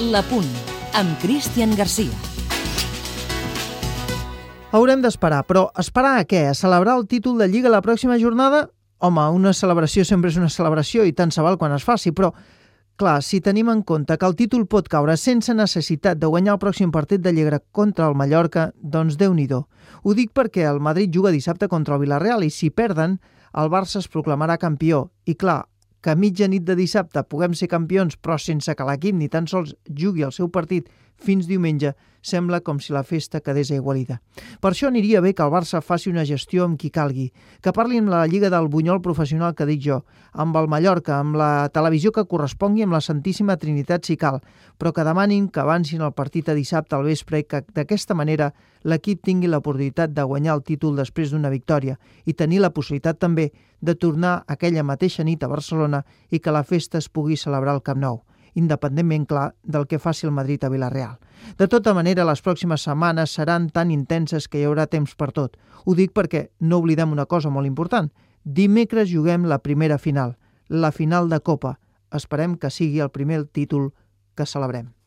La Punt, amb Cristian Garcia. Haurem d'esperar, però esperar a què? A celebrar el títol de Lliga la pròxima jornada? Home, una celebració sempre és una celebració i tant se val quan es faci, però clar, si tenim en compte que el títol pot caure sense necessitat de guanyar el pròxim partit de Lliga contra el Mallorca, doncs déu nhi Ho dic perquè el Madrid juga dissabte contra el Villarreal i si perden, el Barça es proclamarà campió. I clar, que a mitjanit de dissabte puguem ser campions però sense que l'equip ni tan sols jugui el seu partit fins diumenge, sembla com si la festa quedés aigualida. Per això aniria bé que el Barça faci una gestió amb qui calgui, que parli amb la Lliga del Bunyol professional que dic jo, amb el Mallorca, amb la televisió que correspongui amb la Santíssima Trinitat si cal, però que demanin que avancin el partit a dissabte al vespre i que d'aquesta manera l'equip tingui l'oportunitat de guanyar el títol després d'una victòria i tenir la possibilitat també de tornar aquella mateixa nit a Barcelona i que la festa es pugui celebrar al Camp Nou independentment, clar, del que faci el Madrid a Villarreal. De tota manera, les pròximes setmanes seran tan intenses que hi haurà temps per tot. Ho dic perquè no oblidem una cosa molt important. Dimecres juguem la primera final, la final de Copa. Esperem que sigui el primer títol que celebrem.